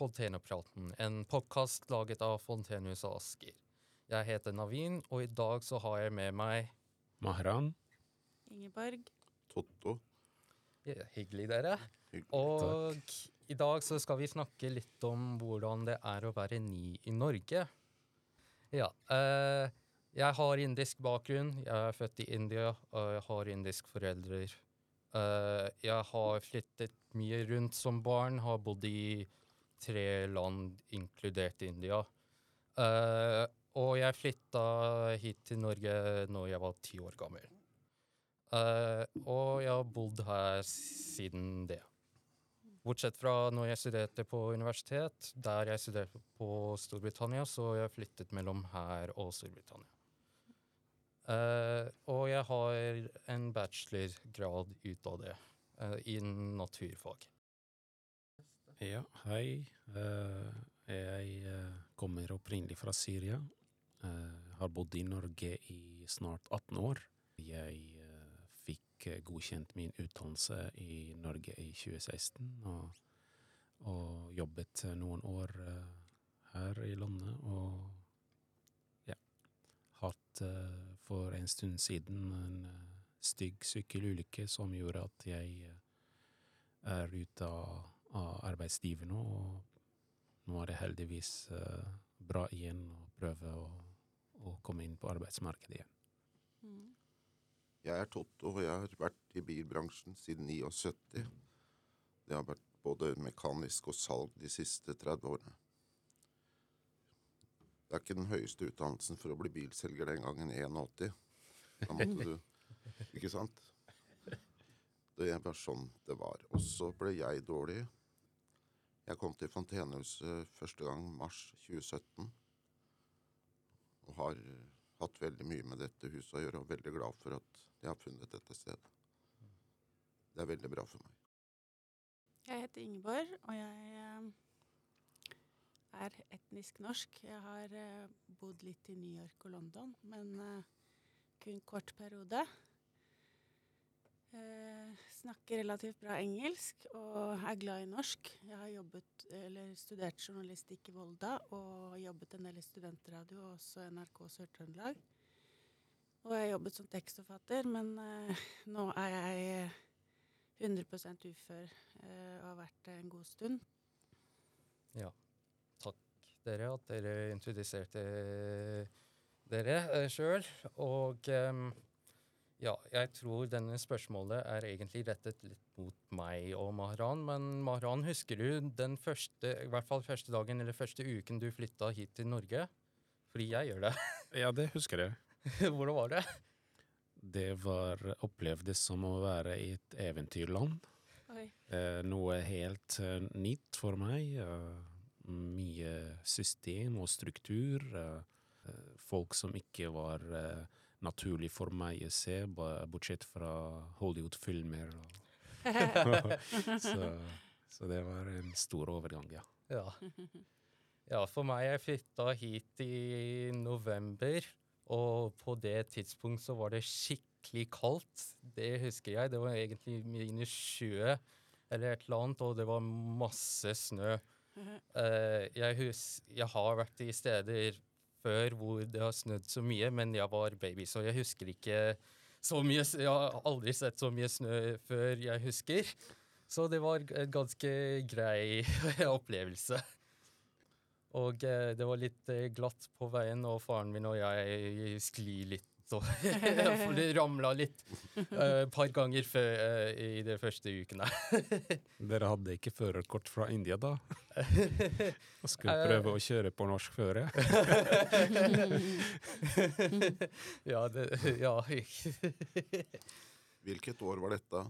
Fontenepraten, en podkast laget av Fontenehuset Asker. Jeg heter Navin, og i dag så har jeg med meg Mahran. Ingeborg. Totto. ja, Hyggelig, dere. Hyggelig. Og i dag så skal vi snakke litt om hvordan det er å være ny i Norge. Ja. eh, jeg har indisk bakgrunn. Jeg er født i India, og jeg har indisk foreldre. Uh, jeg har flyttet mye rundt som barn, har bodd i tre land, inkludert India. Uh, og jeg flytta hit til Norge når jeg var ti år gammel. Uh, og jeg har bodd her siden det. Bortsett fra når jeg studerte på universitet, der jeg studerte på Storbritannia, så jeg flyttet mellom her og Storbritannia. Uh, og jeg har en bachelorgrad ut av det, uh, i naturfag. Ja, hei. Eh, jeg eh, kommer opprinnelig fra Syria. Jeg har bodd i Norge i snart 18 år. Jeg eh, fikk eh, godkjent min utdannelse i Norge i 2016, og, og jobbet eh, noen år eh, her i landet. Og ja, hatt eh, for en stund siden en eh, stygg sykkelulykke som gjorde at jeg eh, er ute av, av arbeidslivet nå, og nå er det heldigvis eh, bra igjen å prøve å, å komme inn på arbeidsmarkedet igjen. Mm. Jeg er Totto, og jeg har vært i bilbransjen siden 79. Det har vært både mekanisk og salg de siste 30 årene. Det er ikke den høyeste utdannelsen for å bli bilselger den gangen, 81. Da måtte du Ikke sant? Det var sånn det var. Og så ble jeg dårlig. Jeg kom til Fontenehuset første gang mars 2017. Og har eh, hatt veldig mye med dette huset å gjøre, og veldig glad for at jeg har funnet dette stedet. Det er veldig bra for meg. Jeg heter Ingeborg, og jeg eh, er etnisk norsk. Jeg har eh, bodd litt i New York og London, men kun kort periode. Eh, snakker relativt bra engelsk og er glad i norsk. Jeg har jobbet, studert journalistikk i Volda og jobbet en del i studentradio og også NRK Sør-Trøndelag. Og jeg har jobbet som tekstforfatter, men eh, nå er jeg 100 ufør eh, og har vært det en god stund. Ja. Takk dere at dere introduserte dere uh, sjøl. Og em, ja, jeg tror denne spørsmålet er egentlig rettet litt mot meg og Mahran. Men Mahran, husker du den første, i hvert fall første dagen eller første uken du flytta hit til Norge? Fordi jeg gjør det. Ja, det husker jeg. Hvordan var det? Det var opplevdes som å være i et eventyrland. Eh, noe helt eh, nytt for meg. Eh, mye system og struktur. Eh, eh, folk som ikke var eh, naturlig for meg å se, bortsett fra Hollywood-filmer. så, så det var en stor overgang, ja. Ja. ja, for meg, jeg flytta hit i november, og på det tidspunkt så var det skikkelig kaldt. Det husker jeg. Det var egentlig minus 20 eller et eller annet, og det var masse snø. Uh, jeg, hus jeg har vært i steder før hvor det har snødd så mye, men jeg var baby, så jeg husker ikke så mye. Jeg har aldri sett så mye snø før jeg husker. Så det var en ganske grei opplevelse. Og eh, det var litt eh, glatt på veien, og faren min og jeg sklir litt. Og for det ramla litt et et par ganger før, uh, i de første ukene. Dere hadde ikke førerkort fra India da? Og skulle prøve å kjøre på norsk føre? ja, det, ja. Hvilket år var dette?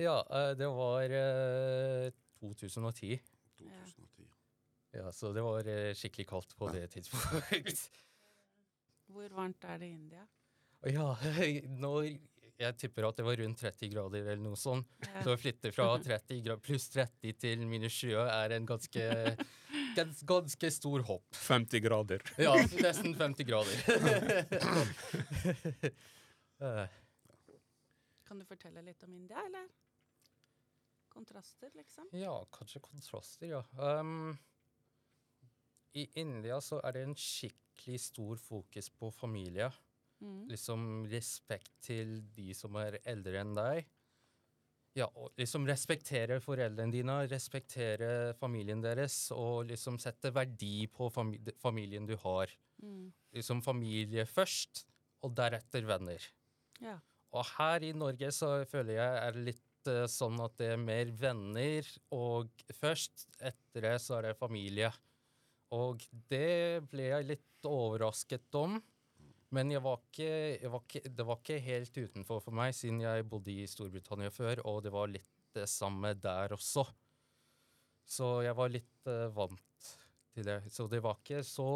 ja, eh, det var eh, 2010. 2010. Ja, så det var eh, skikkelig kaldt på det tidspunktet. Hvor varmt er det i India? Ja, når jeg tipper at det var rundt 30 grader eller noe sånt. Ja. Så å flytte fra 30 gra- pluss 30 til minus 20 er en ganske, gans, ganske stor hopp. 50 grader. Ja, nesten 50 grader. Eh, Kan du fortelle litt om India, eller? Kontraster, liksom? Ja, kanskje kontraster, ja. Um, I India så er det en skikkelig stor fokus på familie. Mm. Liksom respekt til de som er eldre enn deg. Ja, og liksom respektere foreldrene dine, respektere familien deres, og liksom sette verdi på fami familien du har. Mm. Liksom familie først, og deretter venner. Ja. Og her i Norge så føler jeg er litt uh, sånn at det er mer venner, og først etter det så er det familie. Og det ble jeg litt overrasket om. Men jeg var ikke, jeg var ikke, det var ikke helt utenfor for meg, siden jeg bodde i Storbritannia før, og det var litt det samme der også. Så jeg var litt uh, vant til det. Så det var ikke så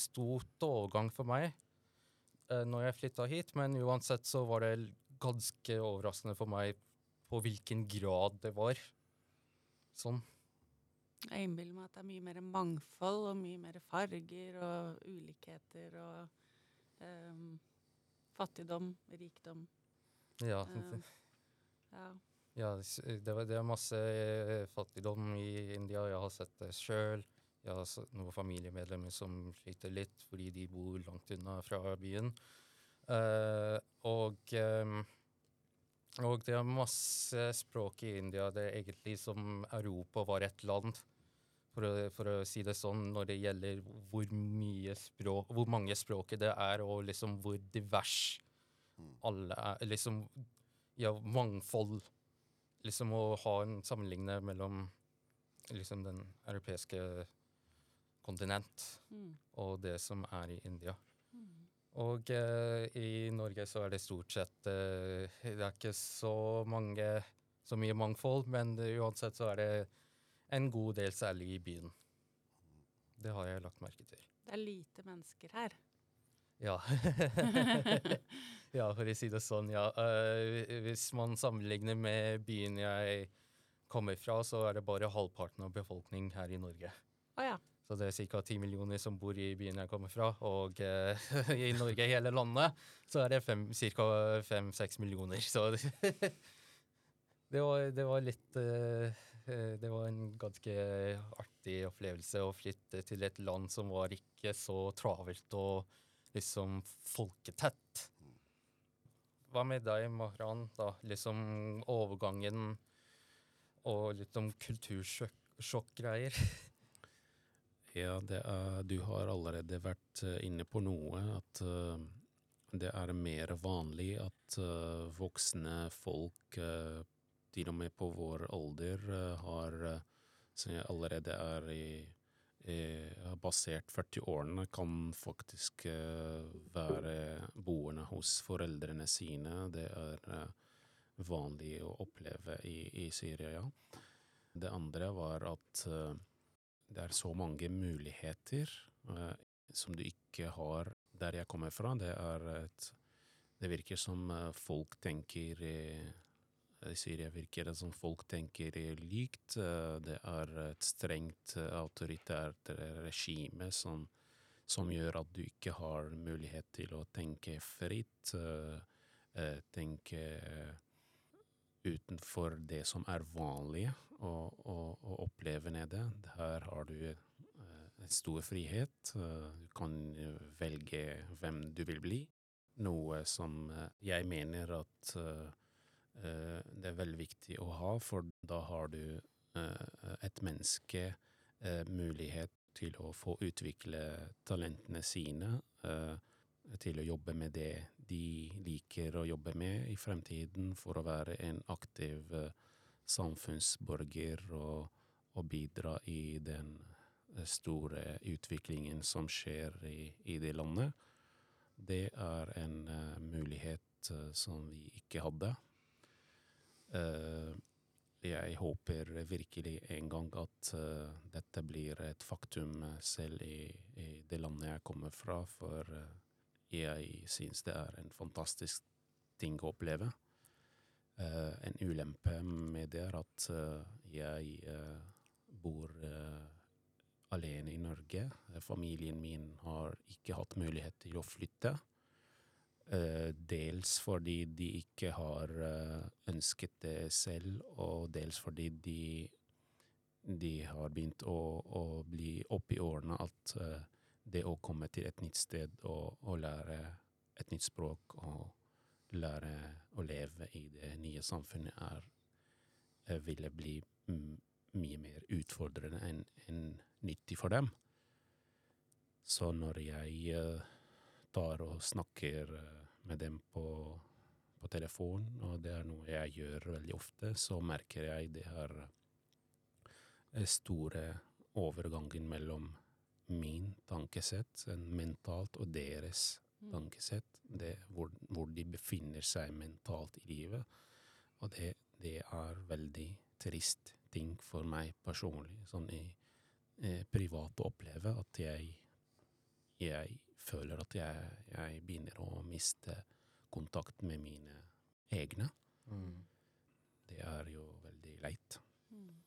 stort overgang for meg uh, når jeg flytta hit, men uansett så var det ganske overraskende for meg på hvilken grad det var. Sånn. Jeg innbiller meg at det er mye mer mangfold og mye mer farger og ulikheter og um, fattigdom, rikdom. Ja. Um, ja. Ja, det, var- det er masse eh, fattigdom i India. Jeg har sett det sjøl. Jeg har noen familiemedlemmer som sliter litt fordi de bor langt unna fra byen. Uh, og, um, og det er masse språk i India. Det er egentlig som Europa var et land, for å, for å si det sånn, når det gjelder hvor mye språk, hvor mange språk det er, og liksom hvor divers alle er. Liksom, ja, mangfold liksom å ha en sammenligne mellom liksom den europeiske kontinent Mm. og det som er i India. Mm. Og eh, i Norge så er det stort sett eh, Det er ikke så mange så mye mangfold, men det, uansett så er det en god del, særlig i byen. Det har jeg lagt merke til. Det er lite mennesker her. Ja. ja, for å si det sånn, ja. Eh, hvis man sammenligner med byen jeg kommer fra, så er det bare halvparten av befolkning her i Norge. Oh, ja. Så det er ca. ti millioner som bor i byen jeg kommer fra. Og uh, i Norge, hele landet, så er det ca. fem-seks millioner. Så det, var, det var litt eh, Det var en ganske artig opplevelse å flytte til et land som var ikke så travelt og liksom folketett. Hva med deg, Mahran? da? Liksom overgangen og litt om kultursjokk-greier? Ja, er, du har allerede vært eh, inne på noe, at uh, det er mer vanlig at uh, voksne folk, uh, til og med på vår alder, eh, har eh, som allerede er i, i har passert 40-årene, kan faktisk eh, være boende hos foreldrene sine. Det er vanlig å oppleve i, i Syria. Det andre var at det er så mange muligheter som du ikke har der jeg kommer fra. Det et Det virker som folk tenker i, I Syria virker det som folk tenker er likt. Eh, det er et strengt eh, autoritært regime som, som gjør at du ikke har mulighet til å tenke fritt. eh, eh, tenke utenfor det som er vanlig å, å, å oppleve nede. Her har du eh, en stor frihet. Eh, du kan eh, velge hvem du vil bli. Noe som eh, jeg mener at eh, eh, det er veldig viktig å ha, for da har du eh, et menneske eh, mulighet til å få utvikle talentene sine. eh, til å jobbe med det de liker å jobbe med i fremtiden, for å være en aktiv eh, samfunnsborger og, og bidra i den eh, store utviklingen som skjer i, i det landet. Det er en eh, mulighet eh, som vi ikke hadde. Eh, jeg håper virkelig en gang at eh, dette blir et faktum eh, selv i, i det landet jeg kommer fra, for jeg syns det er en fantastisk ting å oppleve. En ulempe med det er at jeg bor alene i Norge. Familien min har ikke hatt mulighet til å flytte. Eh, dels fordi de ikke har eh, ønsket det selv, og dels fordi de, de har begynt å, å bli opp i årene at eh, det å komme til et nytt sted og, og lære et nytt språk og lære å leve i det nye samfunnet er ville bli mye mer utfordrende enn en nyttig for dem. Så når jeg tar og snakker eh, med dem på, på telefon, og det er noe jeg gjør veldig ofte, så merker jeg det er eh, store overgangen mellom min tankesett, mentalt, og deres Mm. tankesett, det, hvor, hvor de befinner seg mentalt i livet. Og det, det er veldig trist ting for meg personlig, sånn i eh, privat å oppleve, at jeg, jeg føler at jeg, jeg begynner å miste kontakt med mine egne. Mm. Det er jo veldig leit. Mm.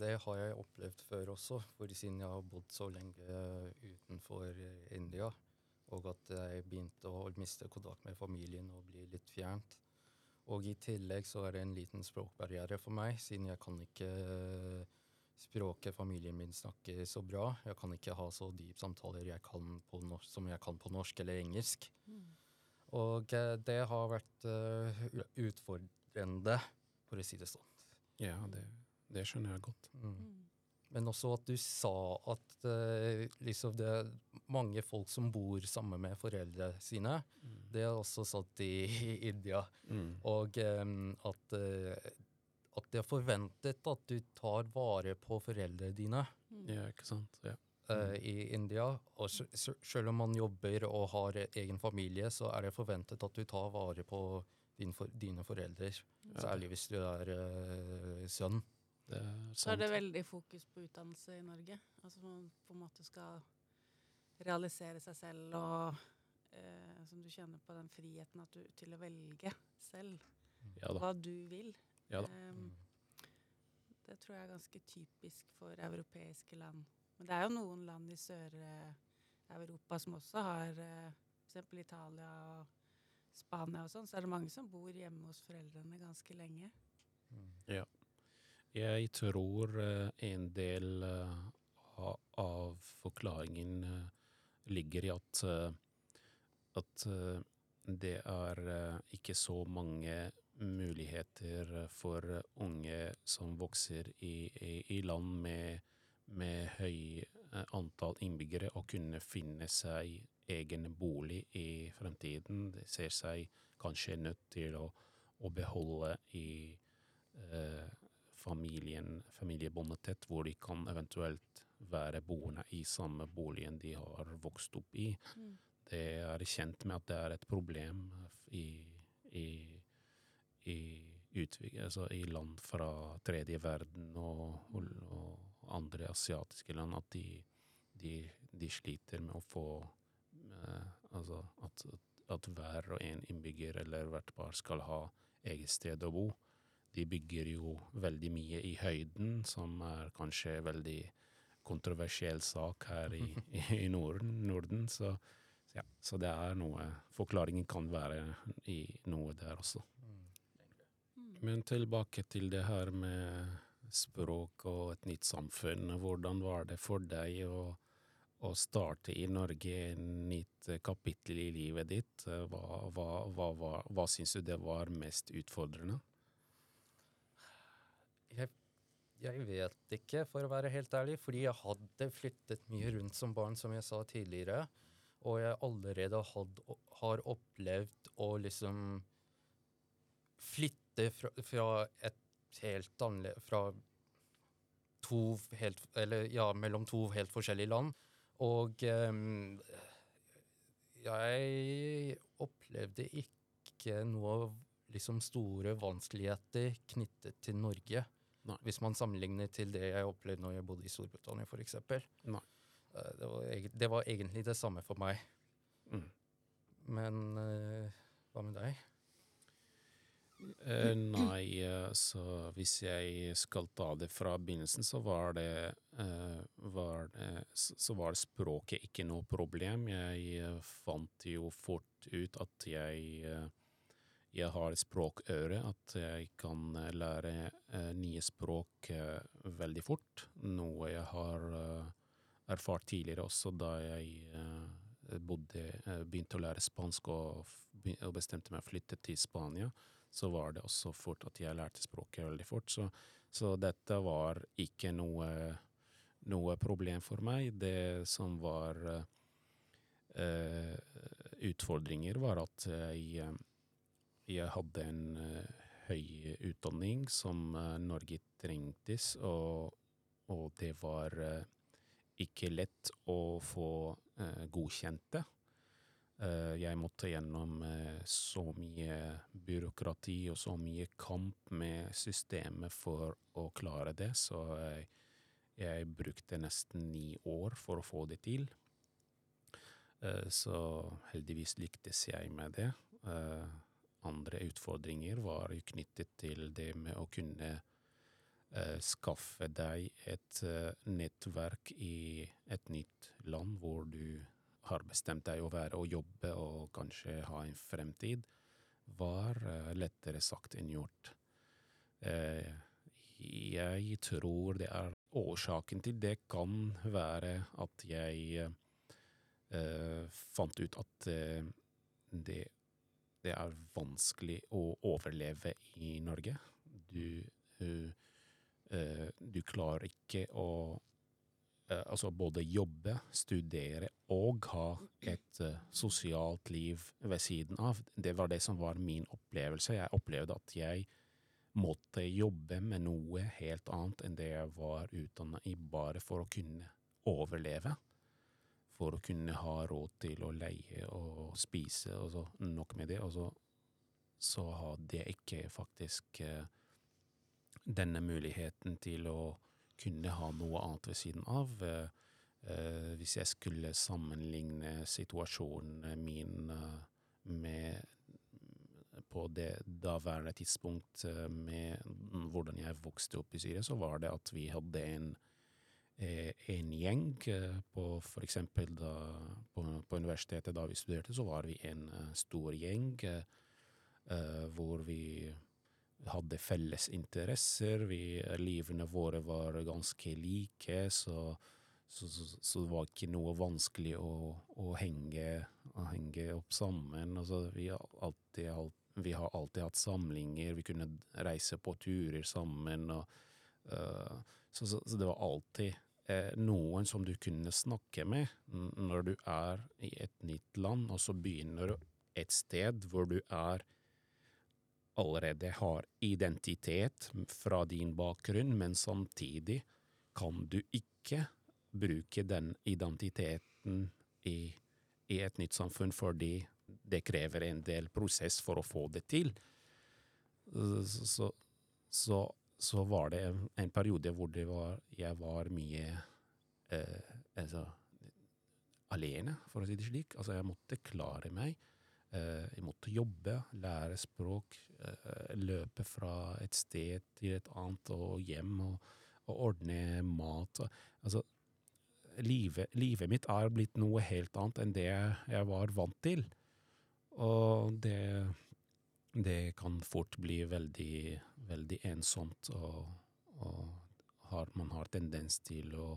Det har jeg opplevd før også, for siden jeg har bodd så lenge utenfor eh, India, og at jeg begynte å miste kontakt med familien og bli litt fjernt. Og i tillegg så er det en liten språkbarriere for meg, siden jeg kan ikke språket familien min snakker så bra. Jeg kan ikke ha så dyp samtaler jeg kan på norsk, som jeg kan på norsk eller engelsk. Mm. Og eh, det har vært uh, utfordrende, for å si det sånn. Ja, det, det skjønner jeg godt. Mm. Mm. Men også at du sa at uh, liksom det er mange folk som bor sammen med foreldre sine. Det er også satt i, i India. Mm. Og um, at, eh, at det er forventet at du tar vare på foreldrene dine Mm. Ja, ikke sant? Ja. Uh, i India. Og selv om man jobber og har egen familie, så er det forventet at du tar vare på din for, dine foreldre. Særlig hvis du er uh, sønn. Det er Så er det veldig fokus på utdannelse i Norge. Altså man på en måte skal realisere seg selv og eh, som du kjenner på den friheten at du, til å velge selv Ja da. hva du vil. Ja. Em, det tror jeg er ganske typisk for europeiske land. Men det er jo noen land i Sør-Europa som også har uh, f.eks. Italia og Spania og sånn, så er det mange som bor hjemme hos foreldrene ganske lenge. Mm. Jeg tror eh, en del eh, av forklaringen eh, ligger i at, eh, at eh, det er eh, ikke så mange muligheter for unge som vokser i, i, i land med, med høy eh, antall innbyggere, å kunne finne seg egen bolig i fremtiden. De ser seg kanskje nødt til å, å beholde i eh, familien, familiebåndet tett, hvor de kan eventuelt være boende i samme boligen de har vokst opp i. Mm. Det er kjent med at det er et problem i, i, i, utvik- altså i land fra tredje verden og, og, og andre asiatiske land, at de, de, de sliter med å få eh, Altså at, at hver og en innbygger eller hvert par skal ha eget sted å bo. De bygger jo veldig mye i høyden, som er kanskje veldig kontroversiell sak her i, i Norden. Norden så, ja, så det er noe Forklaringen kan være i noe der også. Men tilbake til det her med språk og et nytt samfunn. Hvordan var det for deg å, å starte i Norge et nytt kapittel i livet ditt? Hva, hva, hva, hva syns du det var mest utfordrende? Jeg, jeg vet ikke, for å være helt ærlig, fordi jeg hadde flyttet mye rundt som barn, som jeg sa tidligere. Og jeg allerede had, har opplevd å liksom flytte fra, fra et helt annerledes Fra to helt Eller ja, mellom to helt forskjellige land. Og um, jeg opplevde ikke noe liksom store vanskeligheter knyttet til Norge. Nei. Hvis man sammenligner til det jeg opplevde når jeg bodde i Storbritannia, f.eks. Nei. Det, var det var egentlig det samme for meg. Mm. Men uh, hva med deg? Eh, nei, eh, så hvis jeg skal ta det fra begynnelsen, så var det, eh, var det Så var språket ikke noe problem. Jeg eh, fant jo fort ut at jeg eh, jeg har språkøre, at jeg kan lære eh, nye språk veldig fort. Noe jeg har erfart tidligere også da jeg bodde, begynte å lære spansk og, og bestemte meg å flytte til Spania. Så var det også fort at jeg lærte språket veldig fort. Så, så dette var ikke noe, noe problem for meg. Det som var eh, utfordringer, var at jeg eh, jeg hadde en uh, høy utdanning som uh, Norge trengtes, og, og det var ikke lett å få uh, godkjent. Eh, jeg måtte gjennom eh, så mye byråkrati og så mye kamp med systemet for å klare det, så jeg, brukte nesten ni år for å få det til. Eh, så heldigvis lyktes jeg med det. Eh, andre utfordringer var jo knyttet til det med å kunne eh, skaffe deg et eh, nettverk i et nytt land hvor du har bestemt deg å være og jobbe og kanskje ha en fremtid, var eh, lettere sagt enn gjort. Eh, jeg tror det er årsaken til det kan være at jeg eh, fant ut at det det er vanskelig å overleve i Norge. Du, du klarer ikke å altså både jobbe, studere og ha et uh, sosialt liv ved siden av. Det var det som var min opplevelse. Jeg opplevde at jeg måtte jobbe med noe helt annet enn det jeg var utdannet i, bare for å kunne overleve for å kunne ha råd til å leie og spise og så nok med det. Og så, så hadde jeg ikke faktisk eh, denne muligheten til å kunne ha noe annet ved siden av. Eh, eh, hvis jeg skulle sammenligne situasjonen min eh, med på det daværende tidspunkt eh, med hvordan jeg vokste opp i Syria, så var det at vi hadde en en gjeng på for eksempel på, på universitetet da vi studerte, så var vi en stor gjeng hvor vi hadde felles interesser, vi, livene våre var ganske like, så, så, så, så det var ikke noe vanskelig å, å, henge, å henge opp sammen. Altså, vi, har alltid, vi har alltid hatt samlinger, vi kunne reise på turer sammen. Og, uh, så, det var alltid eh, noen som du kunne snakke med når du er i et nytt land, og så begynner du et sted hvor du er allerede har identitet fra din bakgrunn, men samtidig kan du ikke bruke den identiteten i, i et nytt samfunn fordi det krever en del prosess for å få det til. Så, så, så, var det en, periode hvor var, jeg var mye eh, altså, alene, for å si det slik. Altså, jeg måtte klare meg. Eh, jeg måtte jobbe, lære språk, eh, løpe fra et sted til et annet og hjem og, og ordne mat. Altså, livet, livet mitt er blitt noe helt annet enn det jeg var vant til. Og det, det kan fort bli veldig, veldig ensomt, og, og har, man har tendens til å,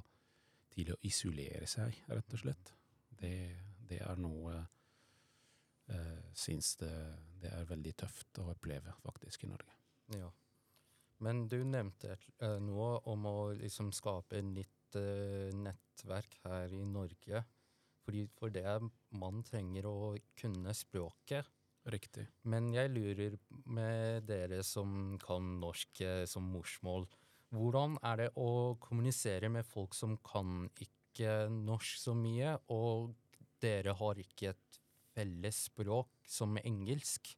til å isolere seg, rett og slett. Det, det er noe syns det, det er veldig tøft å oppleve, faktisk, i Norge. Ja. Men du nevnte eh, noe om å liksom skape et nytt eh, nettverk her i Norge. Fordi for det er man trenger å kunne språket. Riktig. Men jeg lurer med dere som kan norsk eh, som morsmål, hvordan er det å kommunisere med folk som kan ikke norsk så mye, og dere har ikke et felles språk som engelsk,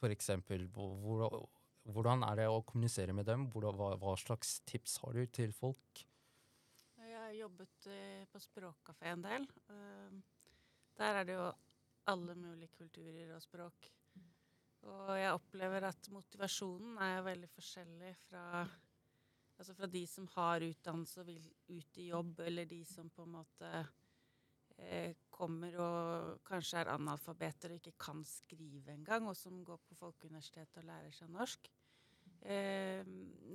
hvor- Hvordan er det å kommunisere med dem? Hva, slags tips har du til folk? Jeg har jobbet eh, på språkkafé en del. Eh, der er det jo alle mulige kulturer og språk. Og jeg opplever at motivasjonen er veldig forskjellig fra, altså fra de som har utdannelse og vil ut i jobb, eller de som på en måte kommer og kanskje er analfabeter og ikke kan skrive engang, og som går på Folkeuniversitetet og lærer seg norsk. Eh,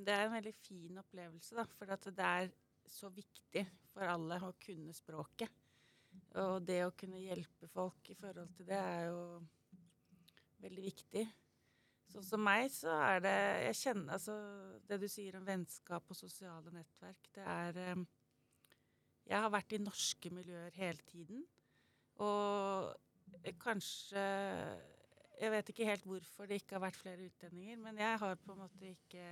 det er en veldig fin opplevelse, da, for det er så viktig for alle å kunne språket. Og det å kunne hjelpe folk i forhold til det er jo veldig viktig. Sånn som meg, så er det Jeg kjenner altså Det du sier om vennskap og sosiale nettverk, det er eh, Jeg har vært i norske miljøer hele tiden. Og kanskje Jeg vet ikke helt hvorfor det ikke har vært flere utlendinger, men jeg har på en måte ikke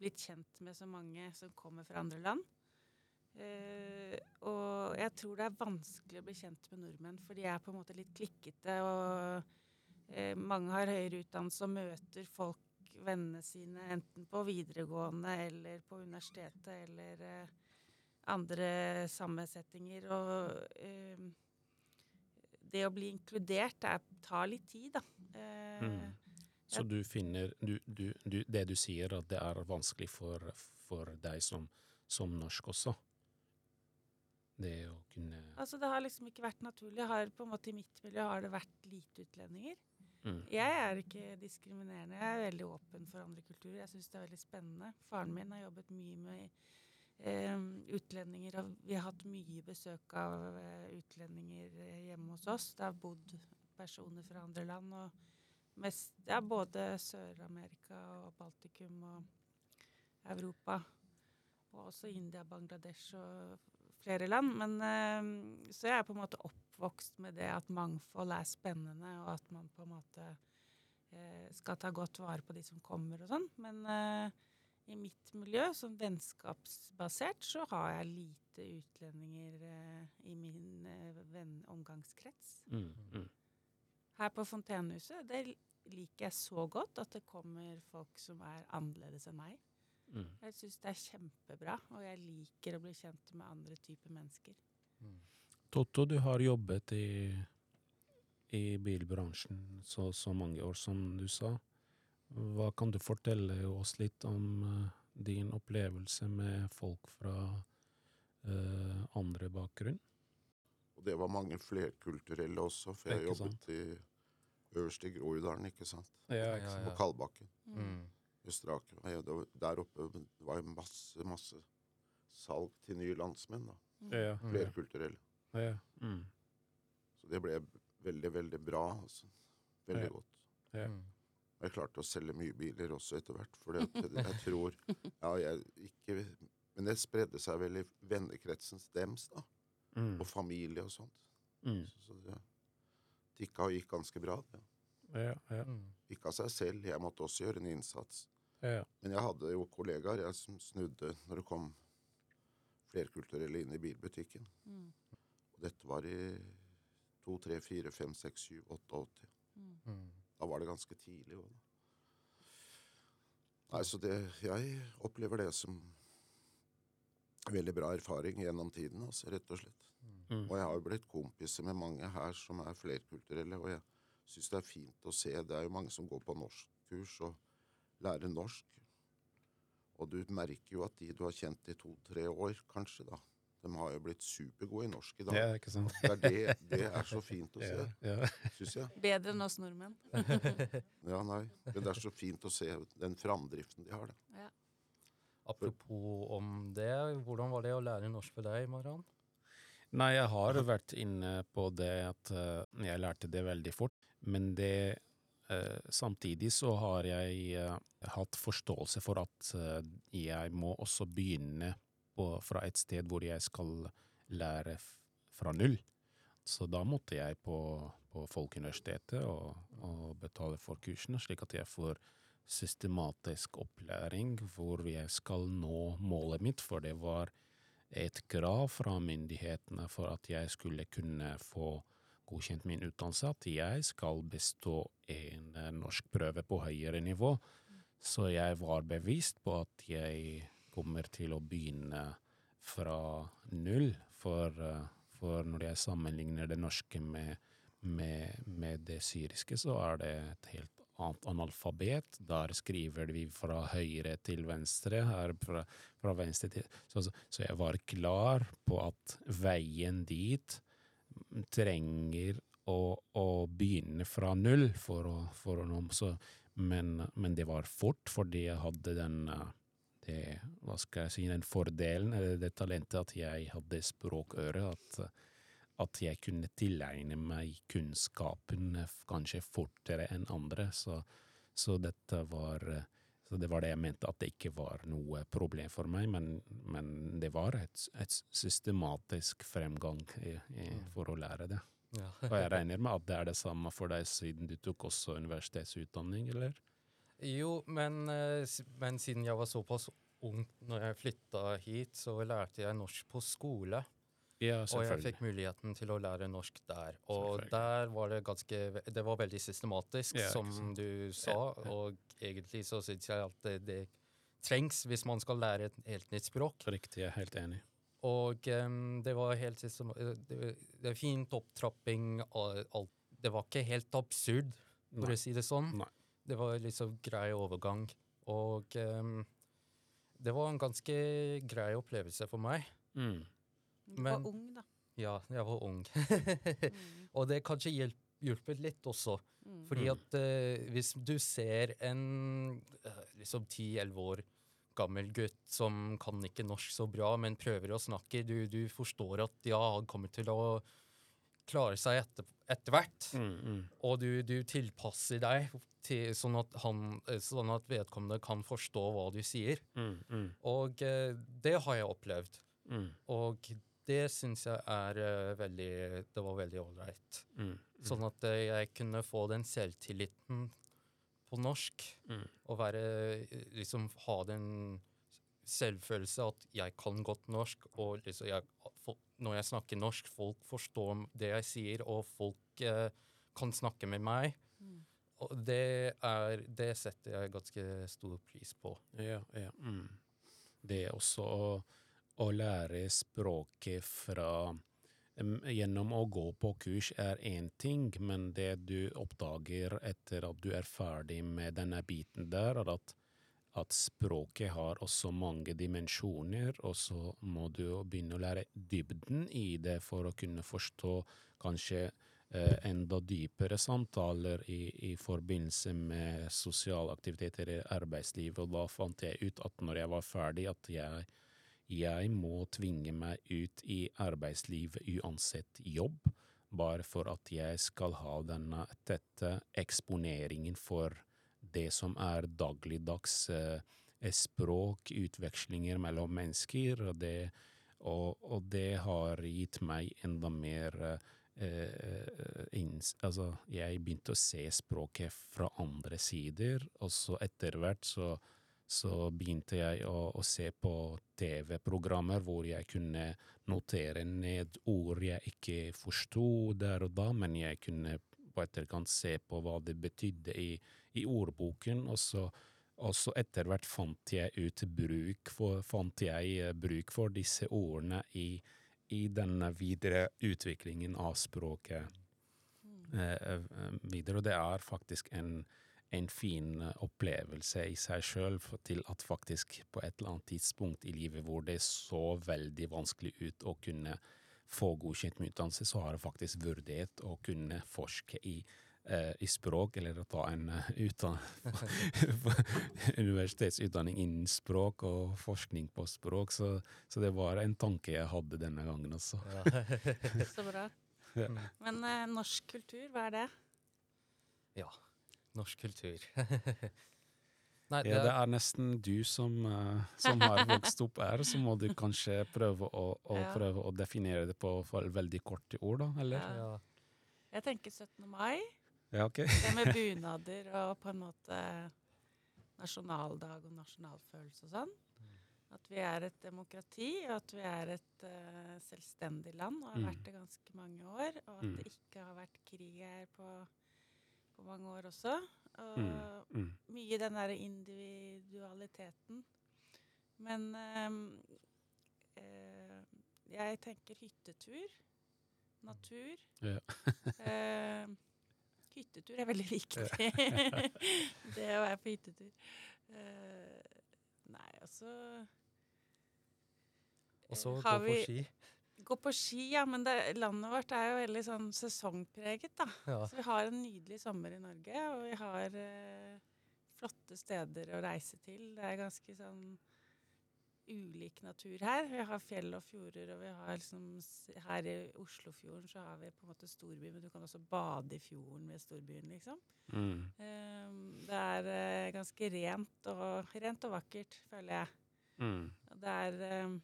blitt kjent med så mange som kommer fra andre land. Uh, og jeg tror det er vanskelig å bli kjent med nordmenn, for de er på en måte litt klikkete. Og uh, mange har høyere utdannelse og møter folk, vennene sine, enten på videregående eller på universitetet eller uh, andre sammensetninger. Og det å bli inkludert er, tar litt tid, da. Mm. Så du finner du, du, du, Det du sier, at det er vanskelig for, for deg som, som norsk også? det å kunne Altså Det har liksom ikke vært naturlig. Jeg har på en måte I mitt miljø har det vært lite utlendinger. mm. Jeg er ikke diskriminerende. Jeg er veldig åpen for andre kulturer. Jeg syns det er veldig spennende. Faren min har jobbet mye med eh, utlendinger, og vi har hatt mye besøk av eh, utlendinger eh, hjemme hos oss. Det har bodd personer fra andre land. og mest, ja, Både Sør-Amerika og Baltikum og Europa. Og også India, Bangladesh og flere land. Men så jeg er på en måte oppvokst med det at mangfold er spennende, og at man på en måte uh, skal ta godt vare på de som kommer og sånn. Men i mitt miljø, som vennskapsbasert, så har jeg lite utlendinger i min venn omgangskrets. Mm, mm. Her på Fontenehuset, det liker jeg så godt at det kommer folk som er annerledes enn meg. Mm. Jeg syns det er kjempebra, og jeg liker å bli kjent med andre typer mennesker. Mm. Totto, du har jobbet i, i bilbransjen så, så mange år, som du sa. Hva kan du fortelle oss litt om uh, din opplevelse med folk fra uh, andre bakgrunn? Og det var mange flerkulturelle også, for jeg jobbet sant? i øverst i Groruddalen, ikke sant. Ja, ikke sant. På Kalbakken. Mm. Østre Der oppe var det masse, masse salg til nye landsmenn. da. Ja, Mm. Flerkulturelle. ja. Mm. Så det ble veldig, veldig bra. Altså. Veldig Ja. godt. Ja. Mm. Jeg klarte å selge mye biler også etter hvert. For jeg tror Ja, jeg ikke Men det spredde seg vel i vennekretsens dems, da. Mm. Og familie og sånt. Mm. Så det tikka og gikk ganske bra. Ja. Ja, ja, Mm. Ikke av seg selv. Jeg måtte også gjøre en innsats. ja. Men jeg hadde jo kollegaer jeg som snudde når det kom flerkulturelle inn i bilbutikken. Mm. Og dette var i 2, 3, 4, 5, 6, 7, 88. Mm. Mm. Da var det ganske tidlig òg, da. Nei, så det Jeg opplever det som veldig bra erfaring gjennom tiden, altså, rett og slett. Mm. Og jeg har jo blitt kompiser med mange her som er flerkulturelle, og jeg syns det er fint å se. Det er jo mange som går på norskkurs og lærer norsk. Og du merker jo at de du har kjent i to-tre år, kanskje, da, de har jo blitt supergode i norsk i dag. ja, ikke sant? Det er, det, det er så fint å se, Ja, ja. syns jeg. Bedre enn oss nordmenn. Ja, nei. Men det er så fint å se den framdriften de har, da. Apropos om det, hvordan var det å lære norsk for deg, Maran? Nei, jeg har vært inne på det at uh, jeg lærte det veldig fort, men det uh, Samtidig så har jeg uh, hatt forståelse for at jeg må også begynne på, fra et sted hvor jeg skal lære fra null. Så da måtte jeg på, på Folkeuniversitetet og, og betale for kursene, slik at jeg får systematisk opplæring hvor jeg skal nå målet mitt, for det var et krav fra myndighetene for at jeg skulle kunne få godkjent min utdannelse, at jeg skal bestå en norskprøve norsk prøve på høyere nivå. Så jeg var bevisst på at jeg kommer til å begynne fra null, for, for når jeg sammenligner det norske med, med, med det syriske, så er det et helt annet analfabet. Der skriver vi fra høyre til venstre, her fra, fra venstre til så, så, jeg var klar på at veien dit trenger å, å begynne fra null for å, for å nå men, men det var fort, fordi jeg hadde den eh, det, hva skal jeg si, den fordelen, eller det talentet, at jeg hadde språkøre. At, at jeg kunne tilegne meg kunnskapen kanskje fortere enn andre. Så, så dette var så det var det jeg mente, at det ikke var noe problem for meg, men, men det var et, et systematisk fremgang i, i, for å lære det. Ja. Og jeg regner med at det er det samme for deg, siden du tok også universitetsutdanning, eller? Jo, men, eh, men siden jeg var såpass ung når jeg flytta hit, så lærte jeg norsk på skole. Ja, Og jeg fikk muligheten til å lære norsk der. Og der var det ganske Det var veldig systematisk, Ja, som du sa. Ja. Og egentlig så syns jeg at det, det trengs hvis man skal lære et helt nytt språk. Riktig, jeg er helt enig. Og um, det var helt systematisk det, det er fint opptrapping og alt. Det var ikke helt absurd, for Nei. å si det sånn. Nei. Det var liksom grei overgang. Og um, det var en ganske grei opplevelse for meg. Mm. Du var ung, da. Ja, jeg var ung. Mm. og det kanskje hjelp, hjulpet litt også. Mm. Fordi Mm. at uh, hvis du ser en uh, liksom 10-11 år gammel gutt som kan ikke norsk så bra, men prøver å snakke, du, du forstår at ja, han kommer til å klare seg etter, etter hvert. Mm, mm. Og du, du tilpasser deg til, sånn, at han, eh, sånn at vedkommende kan forstå hva du sier. Mm, mm, Og eh, det har jeg opplevd. mm, Og det syns jeg er eh, veldig Det var veldig ålreit. mm, Sånn at jeg kunne få den selvtilliten på norsk. Og være Liksom ha den selvfølelse at jeg kan godt norsk, og liksom jeg, fo- når jeg snakker norsk, folk forstår det jeg sier, og folk eh, kan snakke med meg. Mm. Og det er Det setter jeg ganske stor pris på. Ja, ja. Mm. Det er også å, å lære språket fra Gjennom å gå på kurs er én ting, men det du oppdager etter at du er ferdig med denne biten der, er at, at språket har også mange dimensjoner, og så må du begynne å lære dybden i det for å kunne forstå kanskje eh, enda dypere samtaler i, i forbindelse med sosiale aktiviteter i arbeidslivet. Og da fant jeg ut at når jeg var ferdig, at jeg, jeg må tvinge meg ut i arbeidslivet uansett jobb, bare for at jeg skal ha denne tette eksponeringen for det som er dagligdags eh, språk, utvekslinger mellom mennesker, og det, og, og det har gitt meg enda mer eh, eh, inns, altså, jeg begynte å se språket fra andre sider, og så etter hvert så, så begynte jeg å, å se på TV-programmer hvor jeg kunne notere ned ord jeg ikke forsto der og da, men jeg kunne på etterkant se på hva det betydde i, i ordboken, og så, og så etter hvert fant jeg ut bruk for, fant jeg eh, bruk for disse ordene i, i denne videre utviklingen av språket eh, eh, videre. Og det er faktisk en, en fin eh, opplevelse i seg sjøl til at faktisk på et eller annet tidspunkt i livet hvor det så veldig vanskelig ut å kunne få godkjent med utdannelse, så har jeg faktisk vurdert å kunne forske i eh, i språk, eller å ta en eh, universitetsutdanning innen språk og forskning på språk. Så, så det var en tanke jeg hadde denne gangen også. Så bra. Ja. Men eh, norsk kultur, hva er det? Ja. Norsk kultur. Nei, Ja, det er nesten du som, uh, som har vokst opp her, så må du kanskje prøve å, å, Ja. prøve å definere det på veldig korte ord, da, eller? Ja. Jeg tenker 17. mai. Ja, ok. Det med bunader og på en måte nasjonaldag og nasjonalfølelse og sånn. At vi er et demokrati, og at vi er et uh, selvstendig land og har Mm. vært det ganske mange år. Og at Mm. det ikke har vært krig her på, på mange år også. Og Mm. mye den derre individualiteten. Men ehm, eh, jeg tenker hyttetur. Natur. Ja. eh, hyttetur er veldig viktig. det å være på hyttetur. Eh, nei, altså Og så Eh, gå på ski. Gå på ski, ja. Men det, landet vårt er jo veldig sånn sesongpreget, da. Ja. Så vi har en nydelig sommer i Norge, og vi har eh, flotte steder å reise til. Det er ganske sånn ulik natur her. Vi har fjell og fjorder, og vi har liksom Her i Oslofjorden så har vi på en måte storby, men du kan også bade i fjorden ved storbyen, liksom. Mm. Eh, det er eh, ganske rent og, rent og vakkert, føler jeg. Mm. Og Det er eh,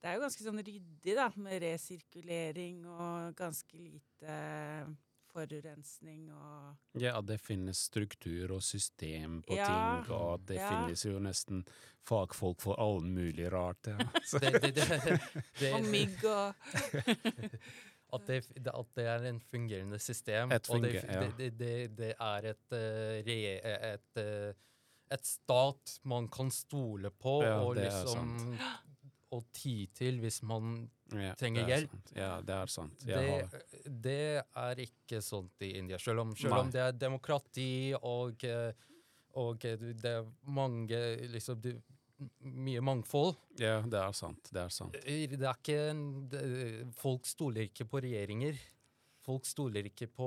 Det er jo ganske sånn ryddig, da, med resirkulering og ganske lite forurensning og Ja, at det finnes struktur og system på Ja, ting, og at det ja. finnes jo nesten fagfolk for all mulig rart. Ja. Så, Det, det, det, det, Og mygg og At at det er en fungerende system. Et og det, funger- ja. det, det, det, det er et, uh, re, et, uh, et stat man kan stole på Ja, og liksom og ty til hvis man ja, Trenger er hjelp. sant. Ja, det er sant. Det, det er ikke sånt i India. Selv om, selv om det er demokrati og, eh, og eh, det er mange liksom, det, Mye mangfold. ja, det er sant. Det er sant. Det er ikke en, det, Folk stoler ikke på regjeringer. Folk stoler ikke på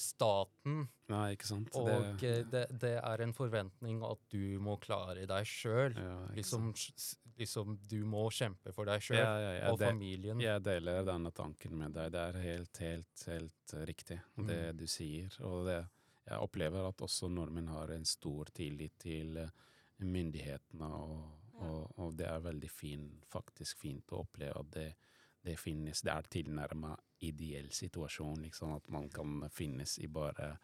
staten. Nei, ikke sant? Og eh, det, det er en forventning at du må klare deg sjøl. ja, Liksom, s- liksom du må kjempe for deg sjøl ja, ja, ja, og det, familien. jeg deler denne tanken med deg. Det er helt, helt, helt riktig, det Mm. du sier. Og det, jeg opplever at også nordmenn har en stor tillit til eh, myndighetene, og, Ja. og, og det er veldig fin, faktisk fint å oppleve at det, det finnes Det er tilnærma ideell situasjon, liksom, at man kan finnes i bare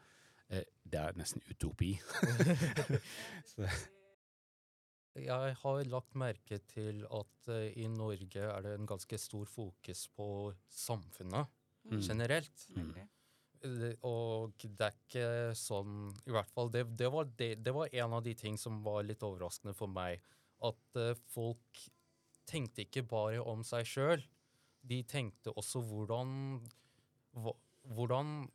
eh, Det er nesten utopi. Så, Jeg har lagt merke til at eh, i Norge er det en ganske stor fokus på samfunnet Mm. generelt. Veldig. Eh, Og det er ikke sånn I hvert fall, det, det, var det, det var en av de ting som var litt overraskende for meg. At eh, folk tenkte ikke bare om seg sjøl. De tenkte også hvordan hva- Hvordan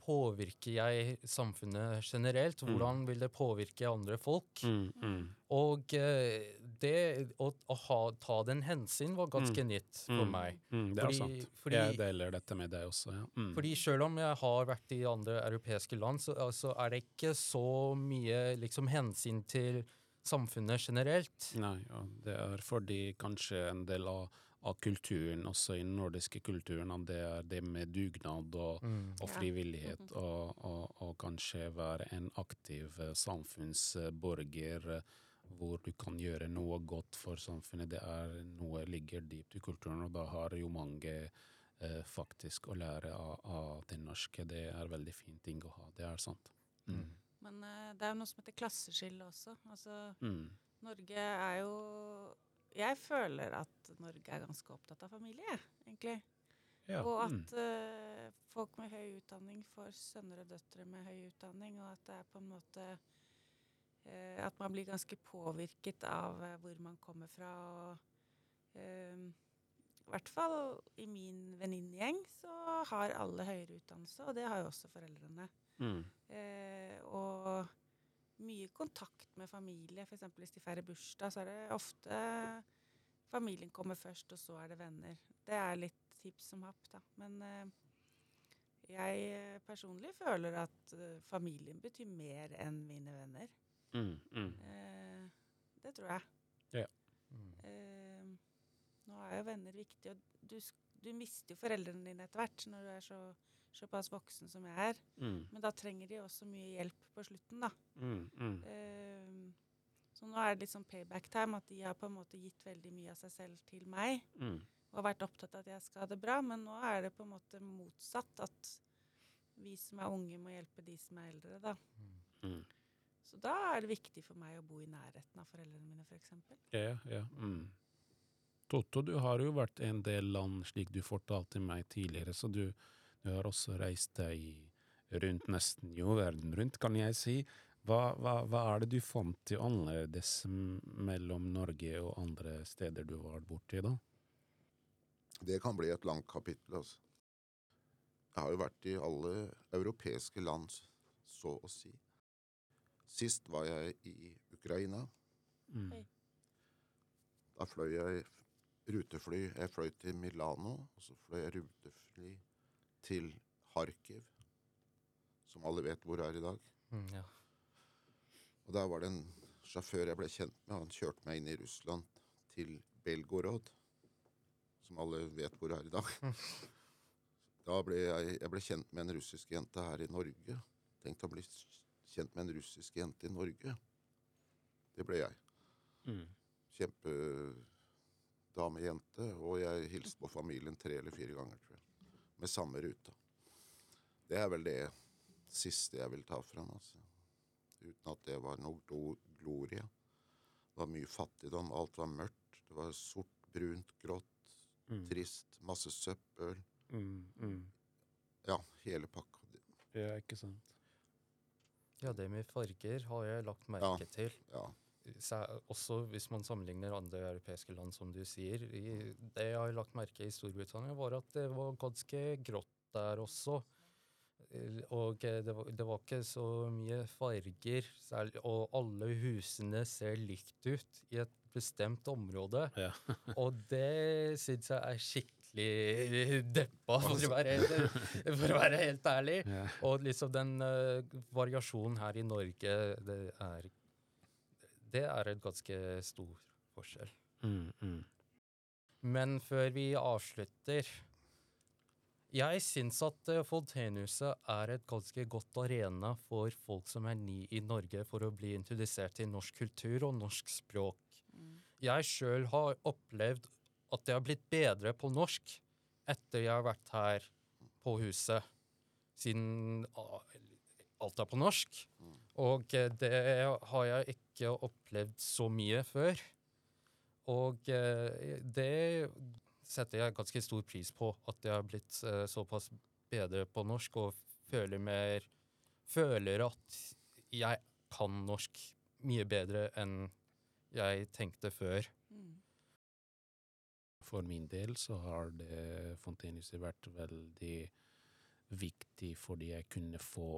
påvirker jeg samfunnet generelt? Mm. Hvordan vil det påvirke andre folk? mm, mm. Og eh, det å, å ha, ta den hensyn var ganske nytt for Mm. meg. Mm, det er Fordi- sant. fordi- jeg deler dette med deg også. Ja. Mm. Fordi selv om jeg har vært i andre europeiske land, så altså, er det ikke så mye liksom, hensyn til samfunnet generelt. Nei, ja, det er fordi kanskje en del av, av kulturen, også i den nordiske kulturen, at det er det med dugnad og, og Ja. frivillighet, og, og, og kanskje være en aktiv eh, samfunnsborger eh, hvor du kan gjøre noe godt for samfunnet. Det er noe ligger dypt i kulturen, og da har jo mange eh, faktisk å lære av, av det norske. Det er veldig fin ting å ha, det er sant. Mm. Men eh, det er jo noe som heter klasseskille også. Altså, Mm. Norge er jo Jeg føler at Norge er ganske opptatt av familie, egentlig. Ja. Og at eh, folk med høy utdanning får sønner og døtre med høy utdanning, og at det er på en måte uh, At man blir ganske påvirket av uh, hvor man kommer fra. og eh, I hvert fall i min venninnegjeng så har alle høyere utdannelse, og det har jo også foreldrene. Mm. Og mye kontakt med familie. F.eks. hvis de feirer bursdag, så er det ofte familien kommer først, og så er det venner. Det er litt tips som happ, da. Men eh, jeg eh, personlig føler at eh, familien betyr mer enn mine venner. Mm. Mm. Det tror jeg. Mm. Eh, nå er jo venner viktig, og du, du mister jo foreldrene dine etter hvert når du er så, såpass voksen som jeg er. Mm. Men da trenger de også mye hjelp på slutten, da. Mm. Mm. Eh, så nå er det litt sånn payback time, at de har på en måte gitt veldig mye av seg selv til meg. Mm. Og har vært opptatt av at jeg skal ha det bra, men nå er det på en måte motsatt. At vi som er unge, må hjelpe de som er eldre, da. Mm. Så da er det viktig for meg å bo i nærheten av foreldrene mine, f.eks. Ja, ja. Mm. Totto, du har jo vært i en del land, slik du fortalte meg tidligere, så du, du har også reist deg rundt nesten jo verden rundt, kan jeg si. Hva, hva, hva er det du fant til annerledes mellom Norge og andre steder du var borti da? Det kan bli et langt kapittel, altså. Jeg har jo vært i alle europeiske land, så å si. Sist var jeg i Ukraina. Mm. Da fløy jeg rutefly. Jeg fløy til Milano, og så fløy jeg rutefly til Kharkiv, som alle vet hvor er i dag. Mm, ja. Og der var det en sjåfør jeg ble kjent med. Han kjørte meg inn i Russland til Belgorod, som alle vet hvor er i dag. Da ble jeg, jeg ble kjent med en russisk jente her i Norge. Tenk å bli kjent med en russisk jente i Norge. Det ble jeg. Mm. Kjempedamejente. Og jeg hilste på familien tre eller fire ganger, tror jeg. Med samme ruta. Det er vel det siste jeg vil ta fram. Altså. Uten at det var noe glo glorie. Det var mye fattigdom. Alt var mørkt. Det var sort, brunt, grått, Mm. trist. Masse søppel. Mm. Mm. Ja, hele pakka. Ja, ikke sant. ja, det med farger har jeg lagt merke til. Ja. Også hvis man sammenligner andre europeiske land, som du sier. I, det jeg har lagt merke i Storbritannia, var at det var ganske grått der også. Og det var, det var ikke så mye farger, særlig, og alle husene ser likt ut i et bestemt område. Ja. Og det syns jeg er skikkelig deppa, for å være helt, å være helt ærlig. Ja. Og liksom den uh, variasjonen her i Norge, det er Det er en ganske stor forskjell. Mm. Mm. Men før vi avslutter Jeg syns at eh, Fontenehuset er et ganske godt arena for folk som er ny i Norge, for å bli introdusert til norsk kultur og norsk språk. Mm. Jeg sjøl har opplevd at jeg har blitt bedre på norsk etter jeg har vært her på huset, siden alt er på norsk. Og det har jeg ikke opplevd så mye før. Og eh, det setter jeg ganske stor pris på, at jeg har blitt eh, såpass bedre på norsk og føler mer Føler at jeg kan norsk mye bedre enn jeg tenkte før. Mm. For min del så har det Fontenehuset vært veldig viktig fordi jeg kunne få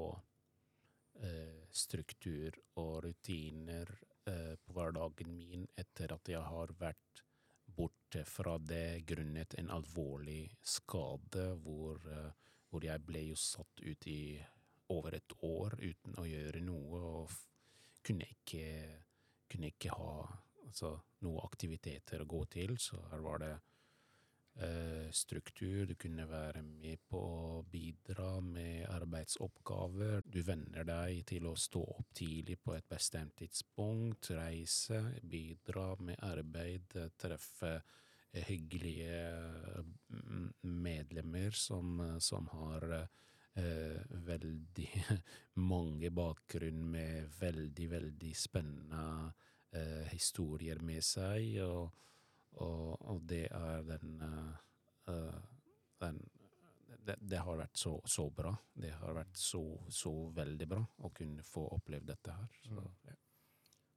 struktur og rutiner eh, på hverdagen min etter at jeg har vært borte fra det grunnet en alvorlig skade hvor, eh, hvor jeg ble jo satt ut i over et år uten å gjøre noe og kunne ikke, kunne ikke ha altså, noe aktiviteter å gå til, så her var det eh, struktur, du kunne være med på å bidra med arbeidsoppgaver. Du venner deg til å stå opp tidlig på et bestemt tidspunkt, reise, bidra med arbeid, eh, treffe eh, hyggelige mm, medlemmer som, eh, som har eh, veldig mange bakgrunn med veldig, veldig spennende eh, historier med seg, og, og, og det er den, eh, eh, den det, det har vært så, så bra. Det har vært så, så veldig bra å kunne få opplevd dette her. Så, Mm. ja.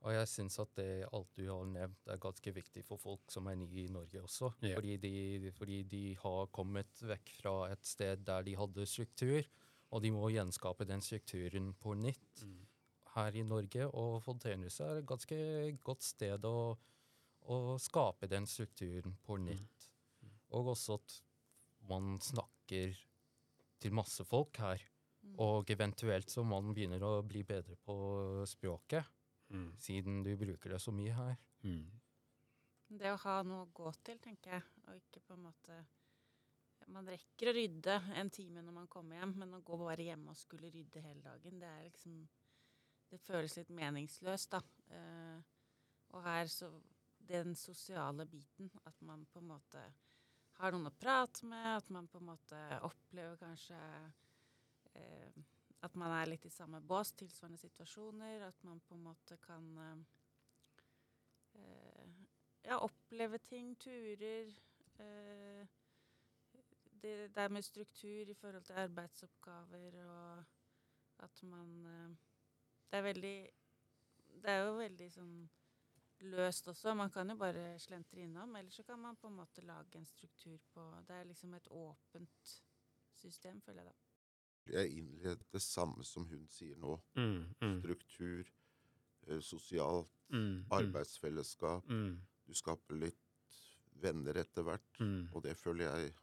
Og jeg syns at det alt du har nevnt, er ganske viktig for folk som er nye i Norge også. Yeah. Fordi, de, fordi de har kommet vekk fra et sted der de hadde struktur, og de må gjenskape den strukturen på nytt her i Norge. Og Fontenehuset er et ganske godt sted å, å skape den strukturen på nytt. Og også at man snakker til masse folk her. Mm. Og eventuelt så man begynner å bli bedre på språket Mm. siden du bruker det så mye her. Mm. Det å ha noe å gå til, tenker jeg, og ikke på en måte Man rekker å rydde en time når man kommer hjem, men å gå bare hjemme og skulle rydde hele dagen, det er liksom Det føles litt meningsløst, da. Eh, og her så Den sosiale biten, at man på en måte har noen å prate med, at man på en måte opplever kanskje eh, at man er litt i samme bås, tilsvarende situasjoner, at man på en måte kan eh, ja, oppleve ting, turer. Eh, det der med struktur i forhold til arbeidsoppgaver og at man eh, Det er veldig Det er jo veldig sånn løst også. Man kan jo bare slentre innom, eller så kan man på en måte lage en struktur på Det er liksom et åpent system, føler jeg da. Jeg innleder det samme som hun sier nå. Mm, mm, Struktur, eh, sosialt, mm, mm, arbeidsfellesskap. Mm, Du skaper litt venner etter hvert. mm, Og det føler jeg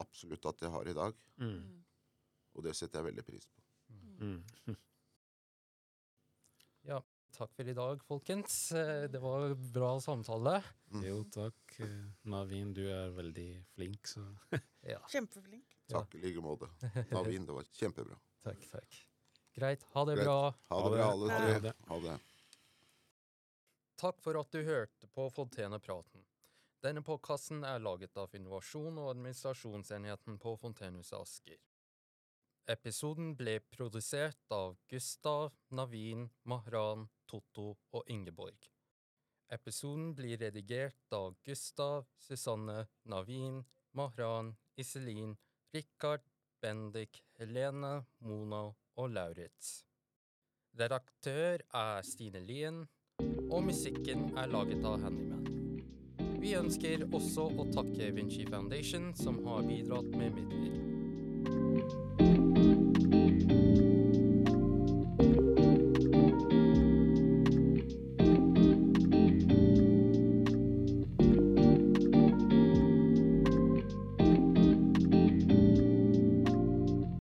absolutt at jeg har i dag. mm, Og det setter jeg veldig pris på. mm. Takk for i dag, folkens. Eh, Det var bra samtale. Mm. Jo, takk. Navin, du er veldig flink, så Ja, Kjempeflink. Takk i like måte. Navin, det var kjempebra. takk, takk. Greit. Ha det Greit. bra. Ha Ha det bra, alle Ha tre. det. Ha det. Takk for at du hørte på Fontenepraten. Denne podkasten er laget av Innovasjon- og administrasjonsenheten på Fontenehuset Asker. Episoden ble produsert av Gustav, Navin, Mahran, Totto og Ingeborg. Episoden blir redigert av Gustav, Susanne, Navin, Mahran, Iselin, Rikard, Bendik, Helene, Mona og Lauritz. Redaktør er Stine Lien, og musikken er laget av Handyman. Vi ønsker også å takke Vinci Foundation, som har bidratt med midler.